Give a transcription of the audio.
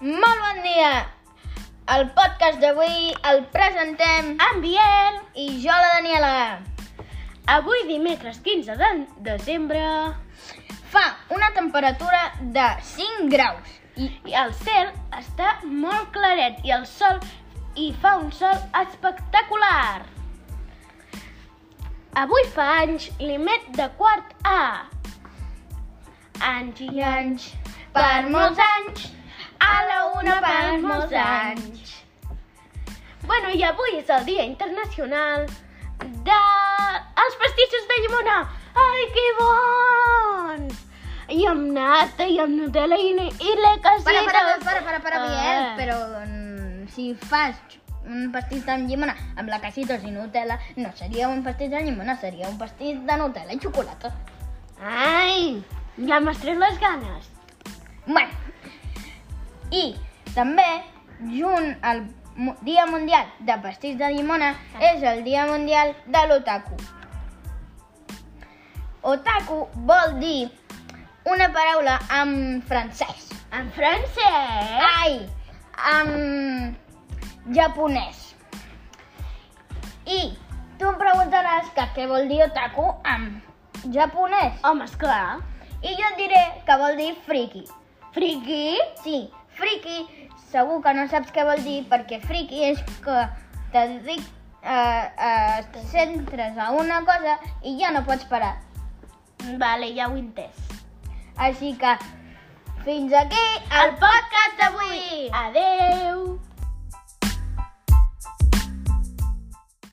dia. El podcast d'avui el presentem En Biel! i jo, la Daniela. Avui, dimecres 15 de desembre, Fa una temperatura de 5 graus. i, i el cel està molt claret i el sol i fa un sol espectacular. Avui fa anys l'Imet de quart A. Anys i anys, per molts anys, a la una per molts anys. Bueno, i avui és el Dia Internacional de els pastissos de llimona. Ai, que bons! I amb nata, i amb Nutella, i, i la casita. Para, para, para, para, para, Biel. Ah. Però mm, si fas un pastís de llimona amb la casitos i Nutella, no seria un pastís de llimona, seria un pastís de Nutella i xocolata. Ai, ja m'has tret les ganes. Bueno, i també, junt al Dia Mundial de Pastís de Llimona, és el Dia Mundial de l'Otaku. Otaku vol dir una paraula en francès. En francès? Ai, en japonès. I tu em preguntaràs que què vol dir otaku en japonès. Home, esclar. I jo et diré que vol dir friki. Friki? Sí, friki segur que no saps què vol dir perquè friki és que te dic, eh, eh, centres a una cosa i ja no pots parar. Vale, ja ho he entès. Així que fins aquí el podcast d'avui. Adeu!